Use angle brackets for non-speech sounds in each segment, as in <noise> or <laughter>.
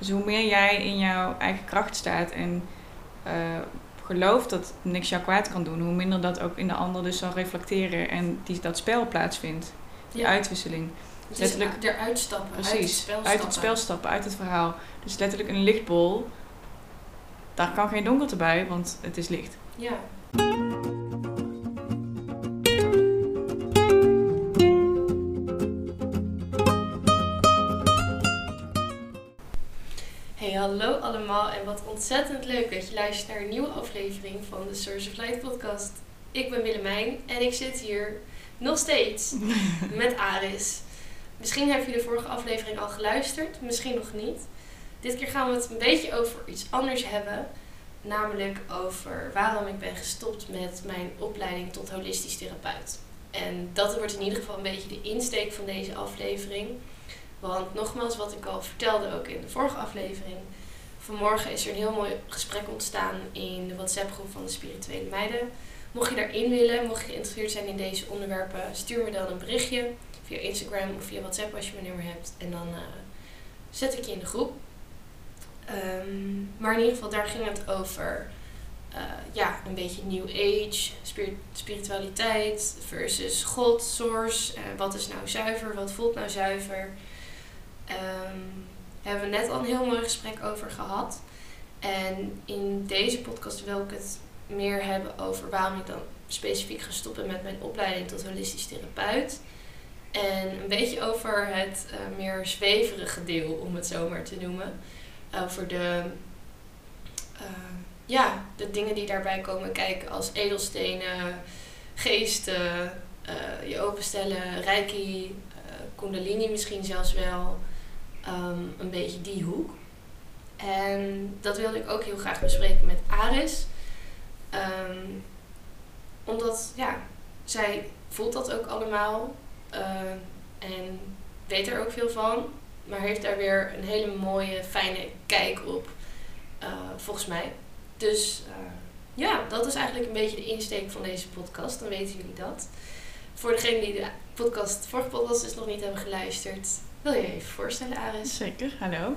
Dus hoe meer jij in jouw eigen kracht staat en uh, gelooft dat niks jou kwaad kan doen, hoe minder dat ook in de ander dus zal reflecteren en die, dat spel plaatsvindt. Die uitwisseling. Dus letterlijk eruit stappen, precies, uit het spel stappen. Uit het spel stappen, uit het verhaal. Dus letterlijk een lichtbol, daar kan geen donkerte bij, want het is licht. Ja. Hallo allemaal en wat ontzettend leuk dat je luistert naar een nieuwe aflevering van de Source of Light podcast. Ik ben Willemijn en ik zit hier nog steeds <laughs> met Aris. Misschien heb je de vorige aflevering al geluisterd, misschien nog niet. Dit keer gaan we het een beetje over iets anders hebben. Namelijk over waarom ik ben gestopt met mijn opleiding tot holistisch therapeut. En dat wordt in ieder geval een beetje de insteek van deze aflevering. Want nogmaals, wat ik al vertelde ook in de vorige aflevering. Vanmorgen is er een heel mooi gesprek ontstaan in de WhatsApp groep van de Spirituele Meiden. Mocht je daarin willen, mocht je geïnteresseerd zijn in deze onderwerpen, stuur me dan een berichtje via Instagram of via WhatsApp als je mijn nummer hebt. En dan uh, zet ik je in de groep. Um, maar in ieder geval, daar ging het over uh, ja, een beetje New Age, spirit spiritualiteit versus God, Source. Uh, wat is nou zuiver, wat voelt nou zuiver? Um, hebben we net al een heel mooi gesprek over gehad. En in deze podcast wil ik het meer hebben over waarom ik dan specifiek ga stoppen met mijn opleiding tot holistisch therapeut. En een beetje over het uh, meer zweverige deel, om het zo maar te noemen. Over de, uh, ja, de dingen die daarbij komen kijken als edelstenen, geesten, uh, je openstellen, reiki, kundalini misschien zelfs wel. Um, een beetje die hoek. En dat wilde ik ook heel graag bespreken met Aris. Um, omdat, ja, zij voelt dat ook allemaal. Uh, en weet er ook veel van. Maar heeft daar weer een hele mooie, fijne kijk op. Uh, volgens mij. Dus uh, ja, dat is eigenlijk een beetje de insteek van deze podcast. Dan weten jullie dat. Voor degenen die de podcast, vorige podcast dus nog niet hebben geluisterd. Wil je je even voorstellen, Aris? Zeker, hallo.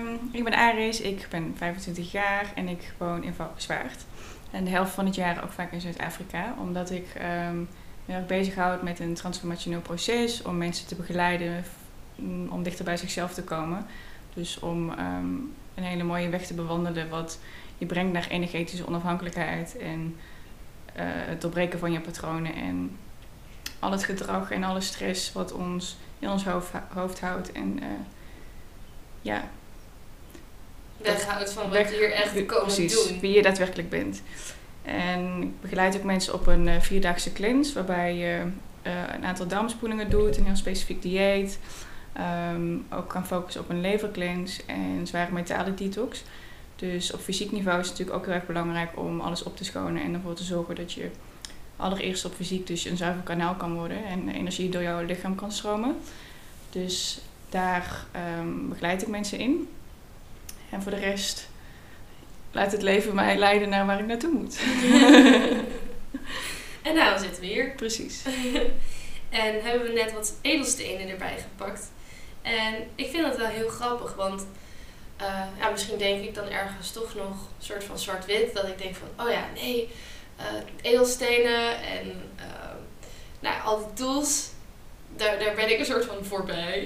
Um, ik ben Aris, ik ben 25 jaar en ik woon in Valkenswaard. En de helft van het jaar ook vaak in Zuid-Afrika, omdat ik um, me erg bezighoud met een transformationeel proces om mensen te begeleiden mm, om dichter bij zichzelf te komen. Dus om um, een hele mooie weg te bewandelen wat je brengt naar energetische onafhankelijkheid en uh, het doorbreken van je patronen en al het gedrag en alle stress wat ons in ons hoofd, hoofd houdt. En uh, ja. Weghoudt van wat je hier echt komen precies, doen. wie je daadwerkelijk bent. En ik begeleid ook mensen op een uh, vierdaagse cleanse, waarbij je uh, een aantal darmspoelingen doet, een heel specifiek dieet. Um, ook kan focussen op een levercleanse en zware metalen detox. Dus op fysiek niveau is het natuurlijk ook heel erg belangrijk om alles op te schonen en ervoor te zorgen dat je allereerst op fysiek dus een zuiver kanaal kan worden en energie door jouw lichaam kan stromen. Dus daar um, begeleid ik mensen in. En voor de rest laat het leven mij leiden naar waar ik naartoe moet. <laughs> en nou zitten we hier. Precies. <laughs> en hebben we net wat edelstenen erbij gepakt. En ik vind dat wel heel grappig, want uh, ja, misschien denk ik dan ergens toch nog een soort van zwart-wit. Dat ik denk van, oh ja, nee, edelstenen en uh, nou, al die tools. Daar, daar ben ik een soort van voorbij.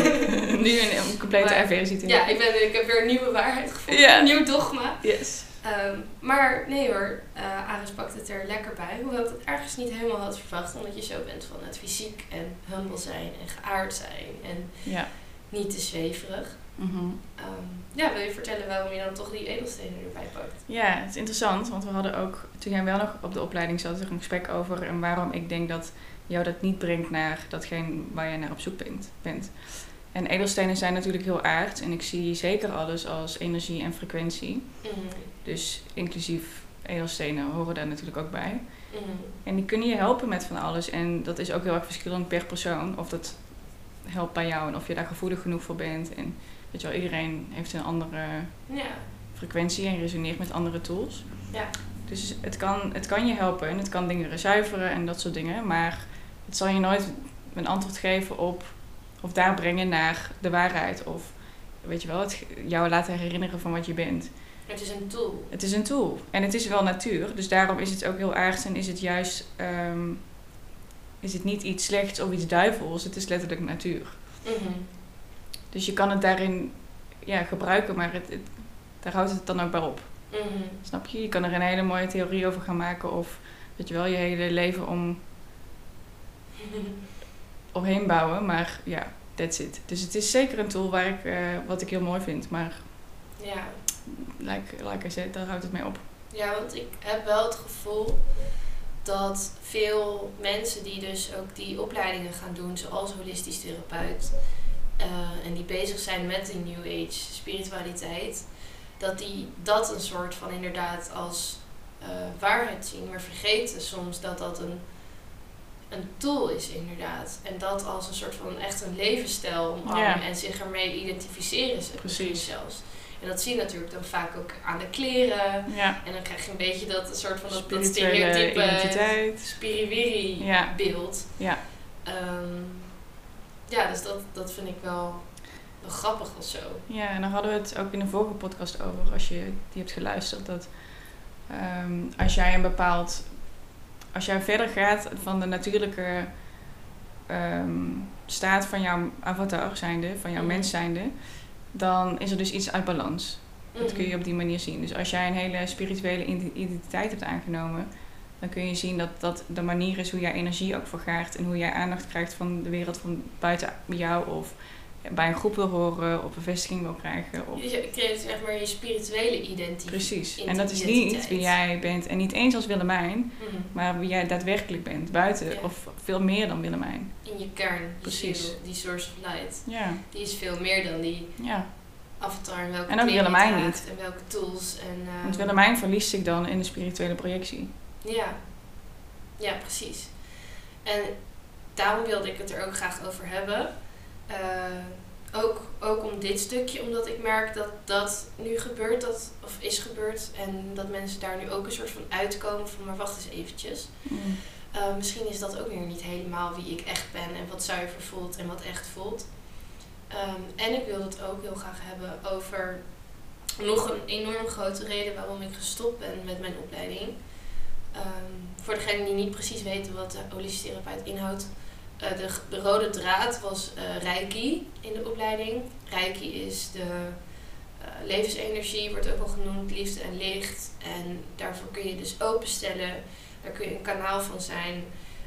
<laughs> nu een, complete ervaring Ja, ik, ben, ik heb weer een nieuwe waarheid gevonden. Een nieuw dogma. Yes. Um, maar nee hoor, uh, Aris pakt het er lekker bij. Hoewel ik het ergens niet helemaal had verwacht. Omdat je zo bent van het fysiek en humble zijn en geaard zijn. En ja. niet te zweverig. Mm um, ja, wil je vertellen waarom je dan toch die edelstenen erbij pakt? Ja, het is interessant, want we hadden ook, toen jij wel nog op de opleiding zat, er een gesprek over en waarom ik denk dat jou dat niet brengt naar datgene waar je naar op zoek bent. En edelstenen zijn natuurlijk heel aard en ik zie zeker alles als energie en frequentie. Mm. Dus inclusief edelstenen horen daar natuurlijk ook bij. Mm. En die kunnen je helpen met van alles en dat is ook heel erg verschillend per persoon of dat helpt bij jou en of je daar gevoelig genoeg voor bent. En weet je wel, iedereen heeft een andere ja. frequentie en resoneert met andere tools. Ja. Dus het kan, het kan je helpen en het kan dingen zuiveren en dat soort dingen. Maar het zal je nooit een antwoord geven op of daar brengen naar de waarheid of weet je wel, het jou laten herinneren van wat je bent. Het is een tool. Het is een tool. En het is wel natuur. Dus daarom is het ook heel aardig en is het juist... ehm, is het niet iets slechts of iets duivels. Het is letterlijk natuur. Mhm. Dus je kan het daarin ja, gebruiken, maar het, het- daar houdt het dan ook bij op. Mhm. Snap je? Je kan er een hele mooie theorie over gaan maken of weet je wel, je hele leven om, <laughs> omheen bouwen. Maar ja, that's it. Dus het is zeker een tool waar ik, eh, wat ik heel mooi vind. Maar Ja. like, like I said, daar houdt het mee op. ja, want ik heb wel het gevoel dat veel mensen die dus ook die opleidingen gaan doen, zoals holistisch therapeut, eh, en die bezig zijn met de New Age spiritualiteit, dat die dat een soort van inderdaad als eh, waarheid zien, maar vergeten soms dat dat een, een tool is inderdaad. En dat als een soort van echt een levensstijl omarmen Ja. en zich ermee identificeren ze Precies. zelfs. En dat zie je natuurlijk dan vaak ook aan de kleren. Ja, En dan krijg je een beetje dat een soort van dat, dat spirituele stereotype spiriwiri Ja. beeld. Ja. Ehm, ja, dus dat, dat vind ik wel, wel grappig of zo. Ja, en daar hadden we het ook in de vorige podcast over, als je die hebt geluisterd. Dat ehm, als jij een bepaald. Als jij verder gaat van de natuurlijke ehm, staat van jouw avatar zijnde, van jouw Mhm. mens zijnde, dan is er dus iets uit balans. Dat kun je Mhm. op die manier zien. Dus als jij een hele spirituele ide- identiteit hebt aangenomen, dan kun je zien dat dat de manier is hoe jij energie ook vergaart en hoe jij aandacht krijgt van de wereld van buiten jou of bij een groep wil horen of bevestiging wil krijgen. Of... Je creëert zeg maar je spirituele identiteit. Precies. En dat is niet wie jij bent en niet eens als Willemijn, Mhm. maar wie jij daadwerkelijk bent, buiten Ja. of veel meer dan Willemijn. In je kern, je Precies. ziel, die source of light. Ja, Die is veel meer dan die ja. avatar en welke En ook Willemijn niet. En welke tools. En, Want Willemijn verliest zich dan in de spirituele projectie. Ja, ja, precies. En daarom wilde ik het er ook graag over hebben. Eh, ook, ook om dit stukje, omdat ik merk dat dat nu gebeurt, dat, of is gebeurd. En dat mensen daar nu ook een soort van uitkomen van, maar wacht eens eventjes. Mm. Eh, misschien is dat ook weer niet helemaal wie ik echt ben en wat zuiver voelt en wat echt voelt. Ehm, en ik wil het ook heel graag hebben over nog een enorm grote reden waarom ik gestopt ben met mijn opleiding. Ehm, voor degenen die niet precies weten wat de holistische therapeut inhoudt. eh, de, de rode draad was eh Reiki in de opleiding. Reiki is de eh, levensenergie, wordt ook wel genoemd, liefde en licht. En daarvoor kun je dus openstellen. Daar kun je een kanaal van zijn.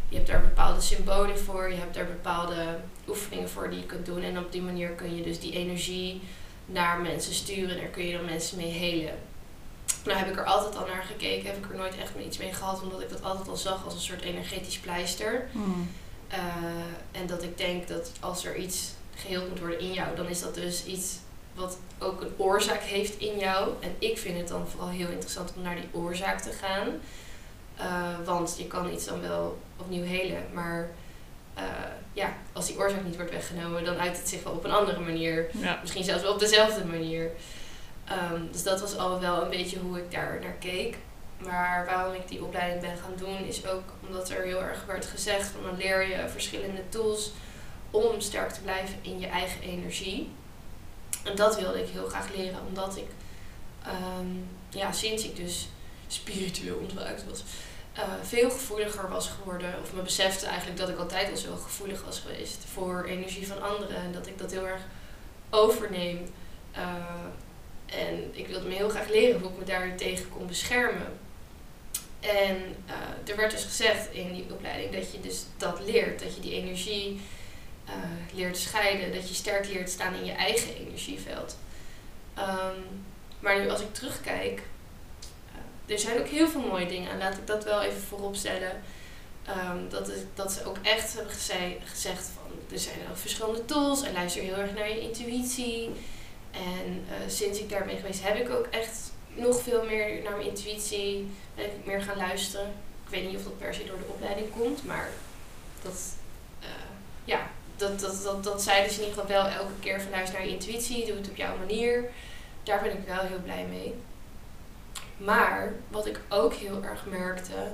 Je hebt daar bepaalde symbolen voor. Je hebt daar bepaalde oefeningen voor die je kunt doen. En op die manier kun je dus die energie naar mensen sturen. En daar kun je dan mensen mee helen. Nou heb ik er altijd al naar gekeken. Heb ik er nooit echt iets mee gehad. Omdat ik dat altijd al zag als een soort energetisch pleister. Mm. Eh, en dat ik denk dat als er iets geheeld moet worden in jou, dan is dat dus iets wat ook een oorzaak heeft in jou. En ik vind het dan vooral heel interessant om naar die oorzaak te gaan. Eh, want je kan iets dan wel opnieuw helen, maar eh, ja, als die oorzaak niet wordt weggenomen, dan uit het zich wel op een andere manier. Ja. Misschien zelfs wel op dezelfde manier. Ehm, dus dat was al wel een beetje hoe ik daar naar keek. Maar waarom ik die opleiding ben gaan doen, is ook omdat er heel erg werd gezegd van dan leer je verschillende tools om sterk te blijven in je eigen energie. En dat wilde ik heel graag leren, omdat ik ehm, ja, sinds ik dus spiritueel ontwaakt was, eh, veel gevoeliger was geworden. Of me besefte eigenlijk dat ik altijd al zo gevoelig was geweest voor energie van anderen. En dat ik dat heel erg overneem. Eh, en ik wilde me heel graag leren hoe ik me daar tegen kon beschermen. En eh, er werd dus gezegd in die opleiding dat je dus dat leert. Dat je die energie eh, leert scheiden. Dat je sterk leert staan in je eigen energieveld. Ehm, maar nu als ik terugkijk, eh, er zijn ook heel veel mooie dingen. En laat ik dat wel even voorop stellen. Ehm, dat, is, dat ze ook echt hebben gezegd van er zijn ook verschillende tools en luister heel erg naar je intuïtie. En eh, sinds ik daar ben geweest heb ik ook echt nog veel meer naar mijn intuïtie. Ben ik meer gaan luisteren. Ik weet niet of dat per se door de opleiding komt, maar dat, eh, ja, dat, dat, dat, dat zeiden ze in ieder geval wel elke keer van luister naar je intuïtie, doe het op jouw manier. Daar ben ik wel heel blij mee. Maar wat ik ook heel erg merkte,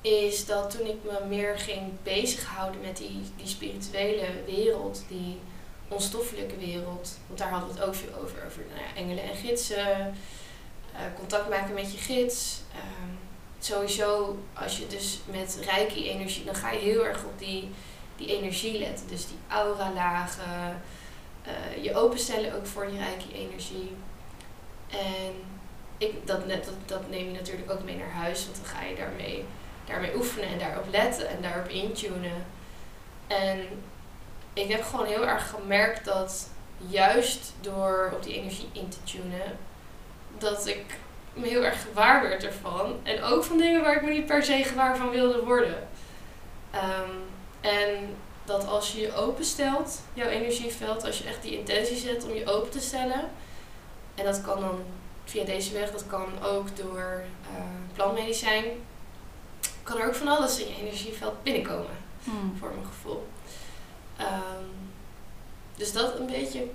is dat toen ik me meer ging bezighouden met die, die spirituele wereld, die onstoffelijke wereld. Want daar hadden we het ook veel over. Over nou ja, engelen en gidsen. eh, contact maken met je gids. Ehm, sowieso, als je dus met rijke energie, dan ga je heel erg op die, die energie letten. Dus die aura-lagen. eh, je openstellen ook voor die rijke energie. En ik, dat, dat, dat neem je natuurlijk ook mee naar huis, want dan ga je daarmee, daarmee oefenen en daarop letten en daarop intunen. En ik heb gewoon heel erg gemerkt dat juist door op die energie in te tunen, dat ik me heel erg gewaar werd ervan. En ook van dingen waar ik me niet per se gewaar van wilde worden. Ehm, en dat als je je openstelt, jouw energieveld, als je echt die intentie zet om je open te stellen. En dat kan dan via deze weg, dat kan ook door eh plantmedicijn. Kan er ook van alles in je energieveld binnenkomen Hmm. voor mijn gevoel. Ehm, dus dat een beetje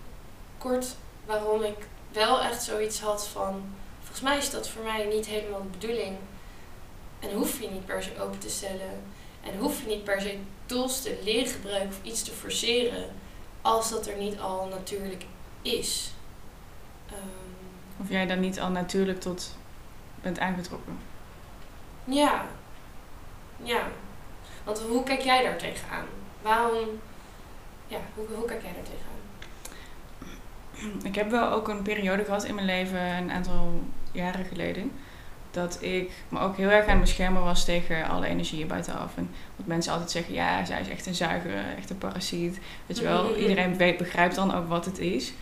kort waarom ik wel echt zoiets had van... Volgens mij is dat voor mij niet helemaal de bedoeling. En hoef je niet per se open te stellen. En hoef je niet per se tools te leren gebruiken of iets te forceren. Als dat er niet al natuurlijk is. Ehm, Of jij daar niet al natuurlijk tot bent aangetrokken. ja. Ja. Want hoe kijk jij daar tegenaan? Waarom... Ja, hoe, hoe kijk jij daar tegenaan? Ik heb wel ook een periode gehad in mijn leven, een aantal jaren geleden, dat ik me ook heel erg aan het beschermen was tegen alle energieën buitenaf. En wat mensen altijd zeggen, ja, zij is echt een zuiger, echt een parasiet. Weet je wel, Mhm. iedereen weet, begrijpt dan ook wat het is.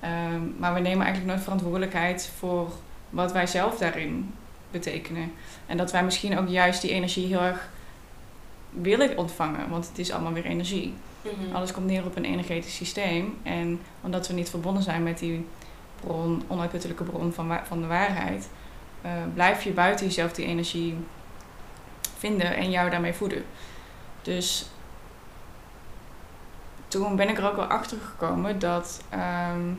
Ehm, maar we nemen eigenlijk nooit verantwoordelijkheid voor wat wij zelf daarin betekenen. En dat wij misschien ook juist die energie heel erg willen ontvangen, want het is allemaal weer energie. Mhm. Alles komt neer op een energetisch systeem. En omdat we niet verbonden zijn met die bron, onuitputtelijke bron van, van de waarheid, eh, blijf je buiten jezelf die energie vinden en jou daarmee voeden. Dus toen ben ik er ook wel achter gekomen dat ehm,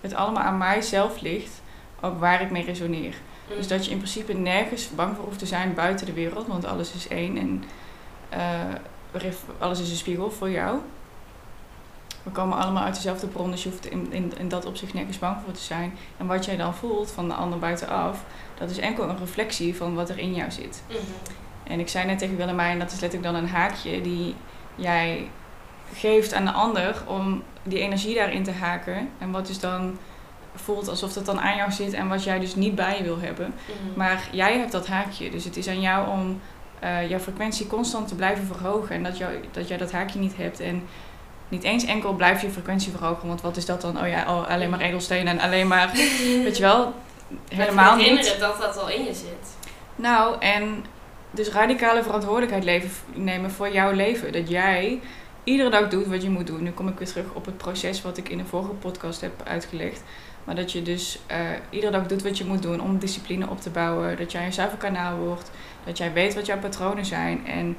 het allemaal aan mijzelf ligt, ook waar ik mee resoneer. Mhm. Dus dat je in principe nergens bang voor hoeft te zijn buiten de wereld, want alles is één en eh, alles is een spiegel voor jou. We komen allemaal uit dezelfde bron, dus je hoeft in, in, in dat opzicht nergens bang voor te zijn. En wat jij dan voelt van de ander buitenaf, dat is enkel een reflectie van wat er in jou zit. Mhm. En ik zei net tegen Willemijn, dat is letterlijk dan een haakje die jij geeft aan de ander om die energie daarin te haken. En wat dus dan voelt alsof dat dan aan jou zit en wat jij dus niet bij je wil hebben. Mhm. Maar jij hebt dat haakje, dus het is aan jou om eh, jouw frequentie constant te blijven verhogen. En dat, jou, dat jij dat haakje niet hebt. En niet eens enkel blijf je frequentie verhogen, want wat is dat dan? Oh ja, oh, alleen maar edelstenen en alleen maar, <laughs> weet je wel, helemaal niet. herinneren dat dat al in je zit. Nou, en dus radicale verantwoordelijkheid leven, nemen voor jouw leven. Dat jij iedere dag doet wat je moet doen. Nu kom ik weer terug op het proces wat ik in de vorige podcast heb uitgelegd. Maar dat je dus eh, iedere dag doet wat je moet doen om discipline op te bouwen. Dat jij een zuiver kanaal wordt. Dat jij weet wat jouw patronen zijn. En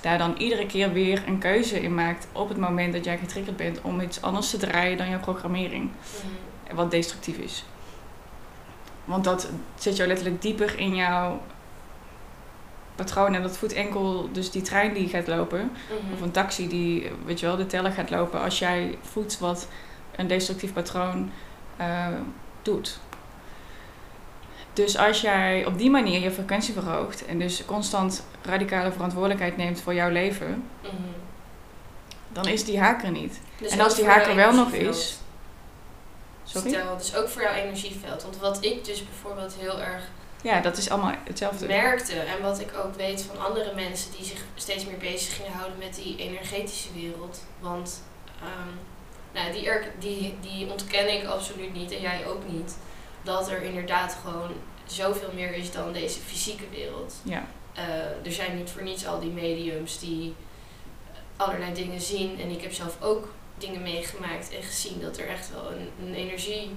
daar dan iedere keer weer een keuze in maakt op het moment dat jij getriggerd bent om iets anders te draaien dan jouw programmering Mhm. wat destructief is. Want dat zet jou letterlijk dieper in jouw patroon. En dat voedt enkel dus die trein die gaat lopen. Mhm. Of een taxi die, weet je wel, de teller gaat lopen. Als jij voedt wat een destructief patroon eh, doet. Dus als jij op die manier je frequentie verhoogt. En dus constant radicale verantwoordelijkheid neemt voor jouw leven. Mhm. Dan is die haak er niet. Dus en als die voor haak jouw er wel nog is. Sorry? Stel, dus ook voor jouw energieveld. Want wat ik dus bijvoorbeeld heel erg Ja, dat is allemaal hetzelfde. merkte en wat ik ook weet van andere mensen die zich steeds meer bezig gingen houden met die energetische wereld. Want ehm, nou, die, er, die, die ontken ik absoluut niet en jij ook niet. Dat er inderdaad gewoon zoveel meer is dan deze fysieke wereld. Ja. Eh, er zijn niet voor niets al die mediums die allerlei dingen zien. En ik heb zelf ook dingen meegemaakt en gezien dat er echt wel een, een energie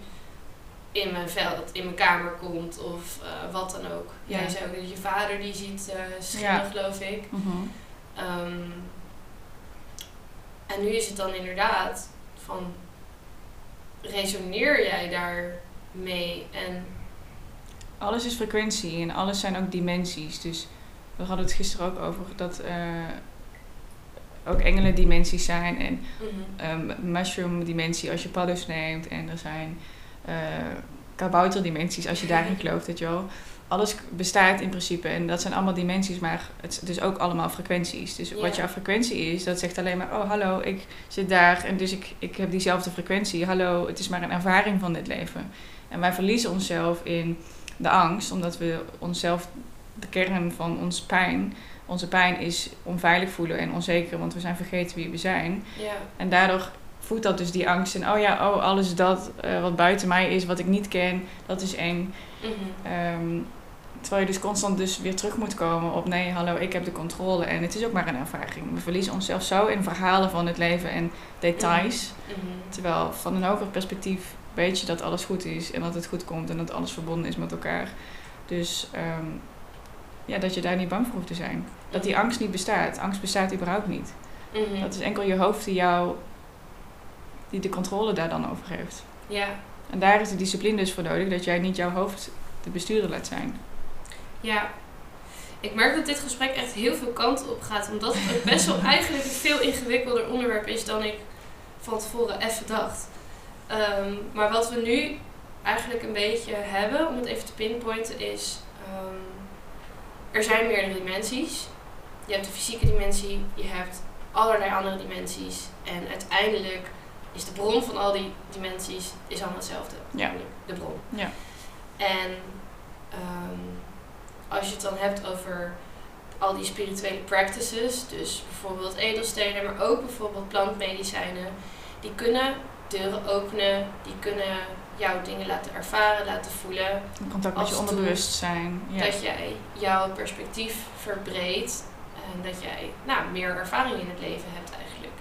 in mijn veld, in mijn kamer komt of eh, wat dan ook. Ja. Jij zei ook dat je vader die ziet schimmen, Ja. geloof ik. Mhm. Ehm, en nu is het dan inderdaad van, resoneer jij daarmee? En Alles is frequentie en alles zijn ook dimensies. Dus we hadden het gisteren ook over dat eh, ook engelendimensies zijn en Mhm. um, mushroom dimensie als je paddo's neemt. En er zijn eh kabouterdimensies als je daarin <laughs> gelooft, weet je wel. Alles bestaat in principe en dat zijn allemaal dimensies, maar het is dus ook allemaal frequenties. Dus wat jouw frequentie is, dat zegt alleen maar, oh hallo, ik zit daar en dus ik, ik heb diezelfde frequentie. Hallo, het is maar een ervaring van dit leven. En wij verliezen onszelf in de angst, omdat we onszelf, de kern van ons pijn, onze pijn is onveilig voelen en onzeker, want we zijn vergeten wie we zijn. En daardoor voedt dat dus die angst. En oh ja, oh, alles dat eh, wat buiten mij is, wat ik niet ken, dat is eng. Ehm, terwijl je dus constant dus weer terug moet komen op nee, hallo, ik heb de controle. En het is ook maar een ervaring. We verliezen onszelf zo in verhalen van het leven en details. Mhm. Terwijl van een hoger perspectief weet je dat alles goed is en dat het goed komt en dat alles verbonden is met elkaar. Dus ehm, ja, dat je daar niet bang voor hoeft te zijn. Dat die angst niet bestaat. Angst bestaat überhaupt niet. Dat is enkel je hoofd die jou, die de controle daar dan over heeft. Ja. En daar is de discipline dus voor nodig, dat jij niet jouw hoofd de bestuurder laat zijn. Ja. Ik merk dat dit gesprek echt heel veel kanten op gaat. Omdat het best wel <laughs> eigenlijk een veel ingewikkelder onderwerp is dan ik van tevoren even dacht. Ehm, maar wat we nu eigenlijk een beetje hebben, om het even te pinpointen, is... ehm, er zijn meerdere dimensies. Je hebt de fysieke dimensie, je hebt allerlei andere dimensies. En uiteindelijk is de bron van al die dimensies is allemaal hetzelfde. Ja. De bron. Ja. En ehm, als je het dan hebt over al die spirituele practices, dus bijvoorbeeld edelstenen, maar ook bijvoorbeeld plantmedicijnen, die kunnen deuren openen, die kunnen jouw dingen laten ervaren, laten voelen. In contact met je onderbewustzijn. Ja. Dat jij jouw perspectief verbreedt en dat jij nou, meer ervaring in het leven hebt eigenlijk.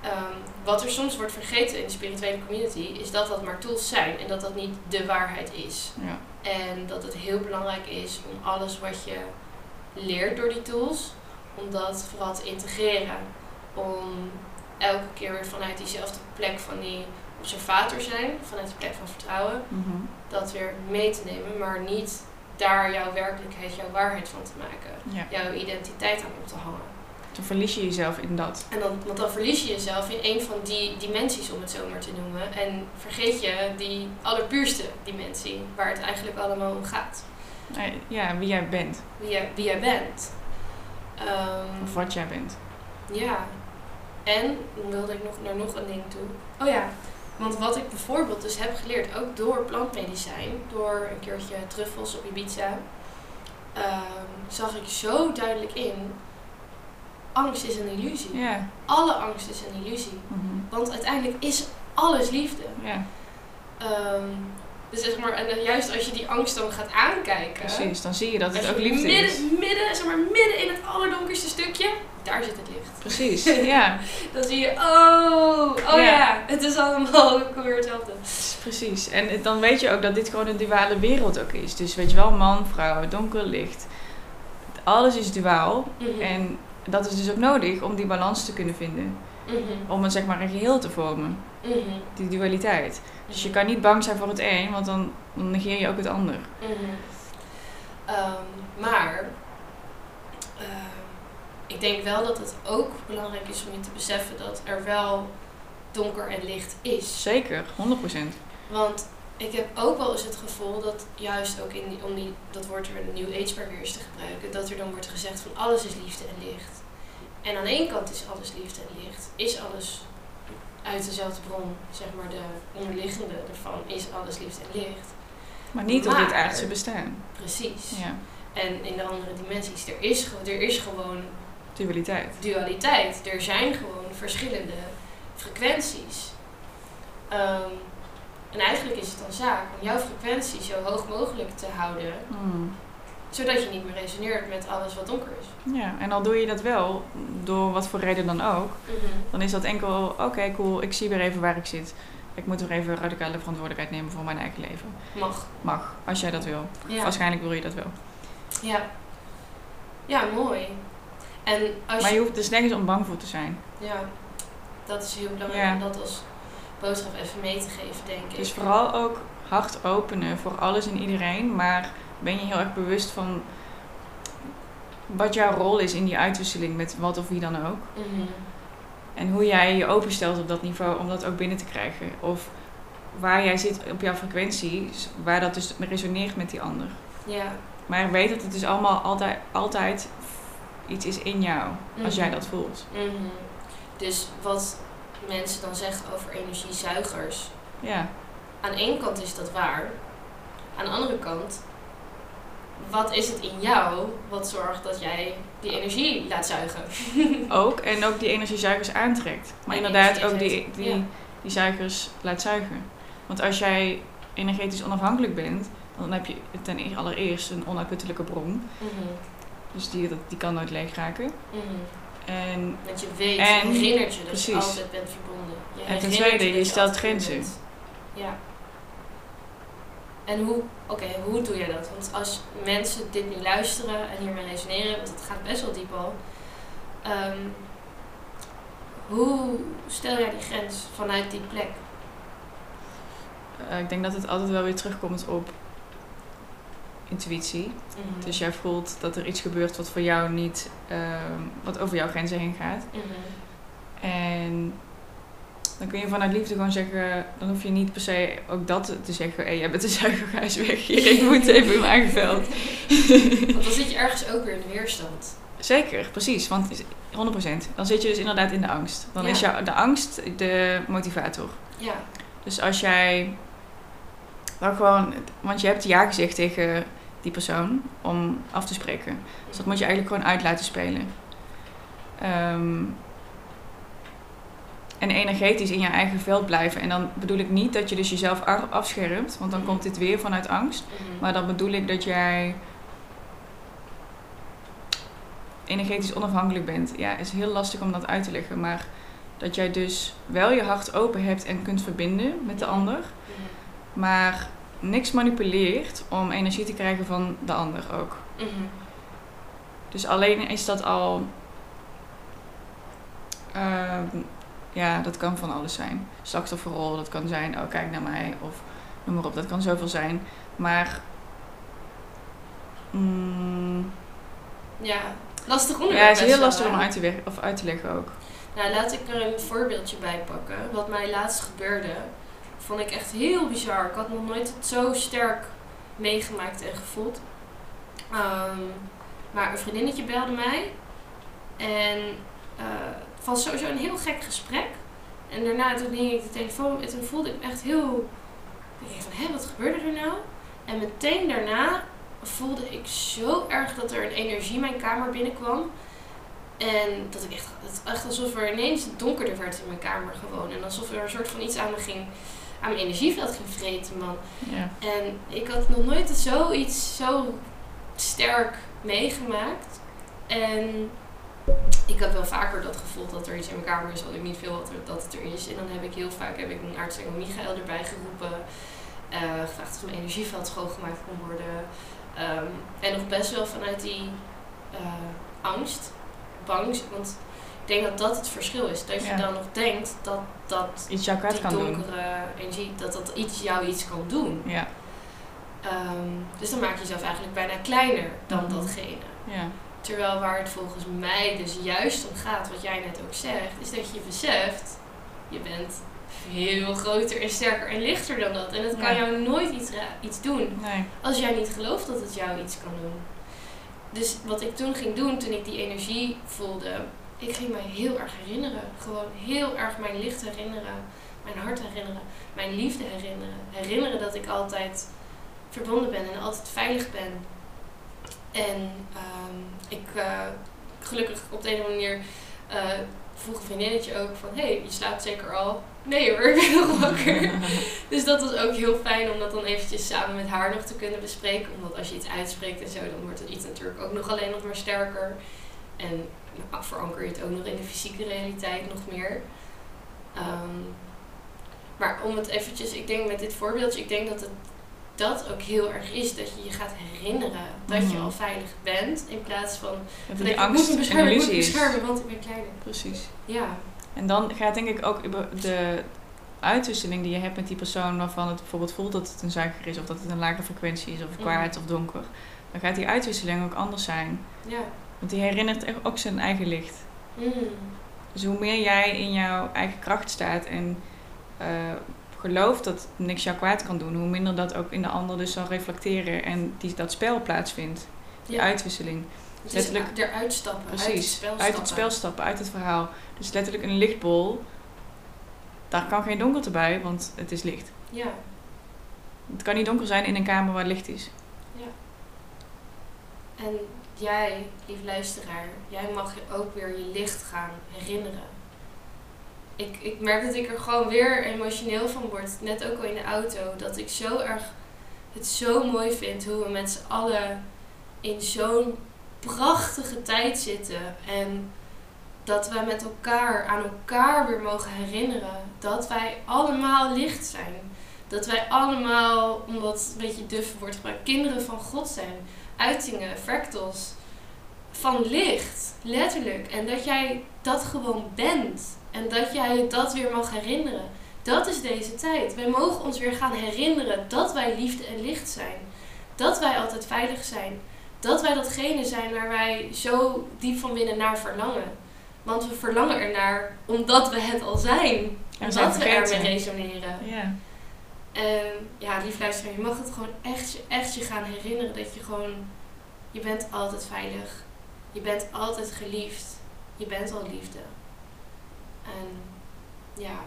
Ehm, wat er soms wordt vergeten in de spirituele community is dat dat maar tools zijn en dat dat niet de waarheid is. Ja. En dat het heel belangrijk is om alles wat je leert door die tools, om dat vooral te integreren. Om elke keer weer vanuit diezelfde plek van die observator zijn, vanuit de plek van vertrouwen, Mhm. dat weer mee te nemen, maar niet daar jouw werkelijkheid, jouw waarheid van te maken. ja. Jouw identiteit aan op te hangen. Toen verlies je jezelf in dat. En dan, want dan verlies je jezelf in een van die dimensies, om het zo maar te noemen. En vergeet je die allerpuurste dimensie, waar het eigenlijk allemaal om gaat. Ja, wie jij bent. Wie jij, wie jij bent. Ehm, Of wat jij bent. ja. En, dan wilde ik nog naar nog een ding toe. Oh ja, want wat ik bijvoorbeeld dus heb geleerd, ook door plantmedicijn, door een keertje truffels op Ibiza, ehm, zag ik zo duidelijk in, angst is een illusie. Alle angst is een illusie. Mhm. Want uiteindelijk is alles liefde. Ehm, dus zeg maar, en juist als je die angst dan gaat aankijken. precies. Dan zie je dat het ook liefde midden, is. Midden, zeg maar, midden in het allerdonkerste stukje, daar zit het licht. Precies, <laughs> ja. Dan zie je, oh, oh ja, Ja. het is allemaal <laughs> weer hetzelfde. Precies. En dan weet je ook dat dit gewoon een duale wereld ook is. Dus weet je wel, man, vrouw, donker, licht. Alles is duaal. Mhm. En dat is dus ook nodig om die balans te kunnen vinden. Mhm. Om het zeg maar een geheel te vormen. Mhm. Die dualiteit. Dus je kan niet bang zijn voor het een, want dan, dan negeer je ook het ander. Mhm. Ehm, maar ehm, ik denk wel dat het ook belangrijk is om je te beseffen dat er wel donker en licht is. Zeker, 100%. Want ik heb ook wel eens het gevoel dat juist ook in die, om die, dat woord weer New Age maar weer eens te gebruiken, dat er dan wordt gezegd van alles is liefde en licht. En aan één kant is alles liefde en licht, is alles uit dezelfde bron, zeg maar de onderliggende ervan, is alles liefde en licht. Maar niet op dit aardse bestaan. Precies. Ja, En in de andere dimensies, er is, gewoon- er is gewoon dualiteit. dualiteit. Er zijn gewoon verschillende frequenties. Ehm, en eigenlijk is het dan zaak om jouw frequentie zo hoog mogelijk te houden, Hmm. zodat je niet meer resoneert met alles wat donker is. Ja, en al doe je dat wel, door wat voor reden dan ook, dan is dat enkel, oké, cool, ik zie weer even waar ik zit. Ik moet weer even radicale verantwoordelijkheid nemen voor mijn eigen leven. Mag. Mag, als jij dat wil. Ja. Waarschijnlijk wil je dat wel. ja. Ja, mooi. En als Maar je, je hoeft er nergens om bang voor te zijn. ja, dat is heel belangrijk Ja. dat als boodschap even mee te geven, denk ik. Dus vooral ook hart openen voor alles en iedereen. Maar ben je heel erg bewust van wat jouw rol is in die uitwisseling met wat of wie dan ook. Mhm. En hoe jij je openstelt op dat niveau om dat ook binnen te krijgen. Of waar jij zit op jouw frequentie, waar dat dus resoneert met die ander. Ja. Maar weet dat het dus allemaal altijd, altijd iets is in jou, als jij Mhm. dat voelt. Mhm. Dus wat mensen dan zeggen over energiezuigers. Ja, Aan de ene kant is dat waar. Aan de andere kant, wat is het in jou wat zorgt dat jij die energie laat zuigen? <laughs> ook. En ook die energiezuigers aantrekt. Maar En inderdaad ook die, die, ja. die zuigers laat zuigen. Want als jij energetisch onafhankelijk bent, dan heb je ten e- allereerst een onuitputtelijke bron. Mhm. Dus die, die kan nooit leeg raken. Mhm. En Want je weet, En- je herinnert je dat precies. je altijd bent verbonden. Je En ten tweede, dat je stelt grenzen. bent. Ja. En hoe, oké, hoe doe je dat? Want als mensen dit nu luisteren en hiermee resoneren, want het gaat best wel diep al. ehm, hoe stel jij die grens vanuit die plek? eh, ik denk dat het altijd wel weer terugkomt op intuïtie. Mhm. Dus jij voelt dat er iets gebeurt wat voor jou niet, ehm, wat over jouw grenzen heen gaat. Mhm. En dan kun je vanuit liefde gewoon zeggen, dan hoef je niet per se ook dat te zeggen. Hé, jij bent een zuiger, ga eens weg hier, ik moet even in mijn eigen veld. <laughs> Want dan zit je ergens ook weer in de weerstand. Zeker, precies, want 100%. Dan zit je dus inderdaad in de angst. Dan Ja. is jou, de angst de motivator. Ja. Dus als jij dan gewoon, want je hebt ja gezegd tegen die persoon om af te spreken. Dus dat moet je eigenlijk gewoon uit laten spelen. Ehm, en energetisch in je eigen veld blijven. En dan bedoel ik niet dat je dus jezelf afschermt, want dan Mhm. komt dit weer vanuit angst. Mhm. Maar dan bedoel ik dat jij energetisch onafhankelijk bent. Ja, is heel lastig om dat uit te leggen. Maar dat jij dus wel je hart open hebt en kunt verbinden met de Mhm. ander. Maar niks manipuleert om energie te krijgen van de ander ook. Mhm. Dus alleen is dat al. ehm, ja, dat kan van alles zijn. Slachtofferrol, dat kan zijn, oh kijk naar mij, of noem maar op, dat kan zoveel zijn. Maar. mm, Ja, lastig onderwerp. ja, het is heel lastig om uit te, weg, of uit te leggen ook. Nou, laat ik er een voorbeeldje bij pakken. Wat mij laatst gebeurde, vond ik echt heel bizar. Ik had nog nooit het zo sterk meegemaakt en gevoeld. Ehm, maar een vriendinnetje belde mij. En eh, het was sowieso een heel gek gesprek. En daarna toen ging ik de telefoon en toen voelde ik echt heel... Ik dacht hé, wat gebeurde er nou? En meteen daarna voelde ik zo erg dat er een energie mijn kamer binnenkwam. En dat ik echt, echt alsof er ineens donkerder werd in mijn kamer gewoon. En alsof er een soort van iets aan me ging, aan mijn energieveld ging vreten, man. Ja. En ik had nog nooit zoiets zo sterk meegemaakt. En ik heb wel vaker dat gevoel dat er iets in mijn kamer is wat ik niet dat, er, dat het er is. En dan heb ik heel vaak heb ik een aartsengel Michael erbij geroepen. eh, gevraagd of mijn energieveld schoongemaakt kon worden. Ehm, en nog best wel vanuit die eh, angst, bang. Want ik denk dat dat het verschil is. Dat je Ja. dan nog denkt dat, dat Iets jouw kwaad die kan doen. donkere energie, dat dat iets, jou iets kan doen. Ja. Ehm, dus dan maak je jezelf eigenlijk bijna kleiner dan Mhm. datgene. ja. Terwijl waar het volgens mij dus juist om gaat, wat jij net ook zegt, is dat je beseft, je bent veel groter en sterker en lichter dan dat. En het kan Ja. jou nooit iets, iets doen Nee. als jij niet gelooft dat het jou iets kan doen. Dus wat ik toen ging doen, toen ik die energie voelde, ik ging mij heel erg herinneren. Gewoon heel erg mijn licht herinneren, mijn hart herinneren, mijn liefde herinneren. Herinneren dat ik altijd verbonden ben en altijd veilig ben. En ehm, ik, eh, gelukkig op de andere manier, eh, vroeg een vriendinnetje ook van, hé, hey, je slaapt zeker al? Nee hoor, ik ben nog wakker. <laughs> Dus dat was ook heel fijn om dat dan eventjes samen met haar nog te kunnen bespreken. Omdat als je iets uitspreekt en zo, dan wordt het iets natuurlijk ook nog alleen nog maar sterker. En nou, veranker je het ook nog in de fysieke realiteit nog meer. Ehm, maar om het eventjes, ik denk met dit voorbeeldje, ik denk dat het dat ook heel erg is. Dat je je gaat herinneren dat je Mhm. al veilig bent. In plaats van, Dat die ik moet me beschermen, moet me beschermen, want ik ben kleiner. Precies. Ja. En dan gaat denk ik ook de uitwisseling die je hebt met die persoon waarvan het bijvoorbeeld voelt dat het een zuiger is of dat het een lage frequentie is of Mhm. kwaad of donker. Dan gaat die uitwisseling ook anders zijn. Ja. Want die herinnert ook zijn eigen licht. Mm. Dus hoe meer jij in jouw eigen kracht staat en eh, gelooft dat niks jou kwaad kan doen, hoe minder dat ook in de ander dus zal reflecteren en die, dat spel plaatsvindt. Die Ja. uitwisseling. Is letterlijk- eruit stappen, uit het Precies. spel Uit stappen. het spel stappen, uit het verhaal. Dus letterlijk een lichtbol. Daar kan geen donkerte bij, want het is licht. Ja, Het kan niet donker zijn in een kamer waar licht is. en jij, lief luisteraar, jij mag ook weer je licht gaan herinneren. Ik, ik merk dat ik er gewoon weer emotioneel van word. Net ook al in de auto. Dat ik zo erg het zo mooi vind hoe we met z'n allen in zo'n prachtige tijd zitten. En dat wij met elkaar aan elkaar weer mogen herinneren dat wij allemaal licht zijn. Dat wij allemaal, omdat het een beetje duf wordt gebruikt, kinderen van God zijn. Uitingen, fractals. Van licht, letterlijk. En dat jij dat gewoon bent. En dat jij dat weer mag herinneren. Dat is deze tijd. Wij mogen ons weer gaan herinneren dat wij liefde en licht zijn. Dat wij altijd veilig zijn. Dat wij datgene zijn waar wij zo diep van binnen naar verlangen. Want we verlangen ernaar omdat we het al zijn. En Omdat we ermee resoneren. Ja. En ja, lief luisteraar, je mag het gewoon echt, echt je gaan herinneren dat je gewoon, je bent altijd veilig. Je bent altijd geliefd. Je bent al liefde. En ja,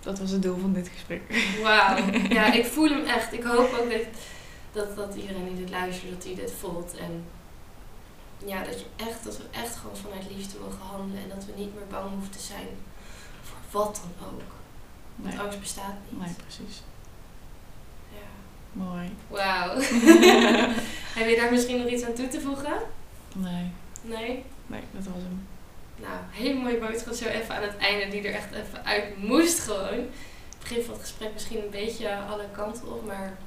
Dat was het doel van dit gesprek. wauw. <laughs> Ja, ik voel hem echt. Ik hoop ook dat, dat, dat iedereen die dit luistert, dat hij dit voelt. En ja, dat, je echt, dat we echt gewoon vanuit liefde mogen handelen. En dat we niet meer bang hoeven te zijn voor wat dan ook. Want Nee, angst bestaat niet. nee precies. Mooi. Wauw. <laughs> Heb je daar misschien nog iets aan toe te voegen? Nee, Nee? nee, dat was hem. Nou, hele mooie boodschap zo even aan het einde die er echt even uit moest gewoon. Het begin van het gesprek misschien een beetje alle kanten op, maar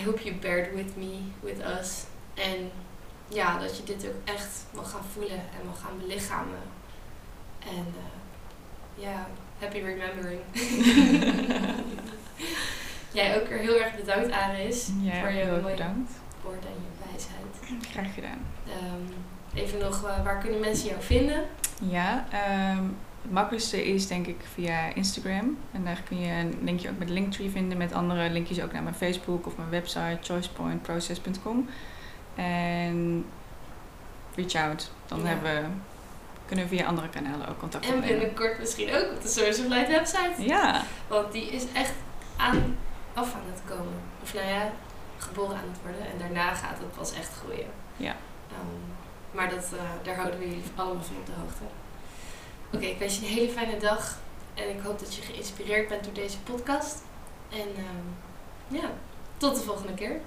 I hope you bared with me, with us. En ja, dat je dit ook echt mag gaan voelen en mag gaan belichamen. En eh, ja, happy remembering. <laughs> <laughs> Jij ook weer heel erg bedankt, Aris, Ja, voor je heel mooie bedankt. woorden en je wijsheid. Graag gedaan. Ehm, even nog, eh, waar kunnen mensen jou vinden? Ja, ehm, het makkelijkste is denk ik via Instagram. En daar kun je een linkje ook met Linktree vinden. Met andere linkjes ook naar mijn Facebook of mijn website choicepointprocess.com. En reach out. Dan Ja. hebben we, kunnen we via andere kanalen ook contact En opnemen. binnenkort misschien ook op de Source of Light website. Ja, Want die is echt aan, af aan het komen. Of nou ja, geboren aan het worden. En daarna gaat het pas echt groeien. Ja. Ehm, maar dat, eh, daar houden we jullie allemaal van op de hoogte. Oké, ik wens je een hele fijne dag. En ik hoop dat je geïnspireerd bent door deze podcast. En ehm, ja, tot de volgende keer.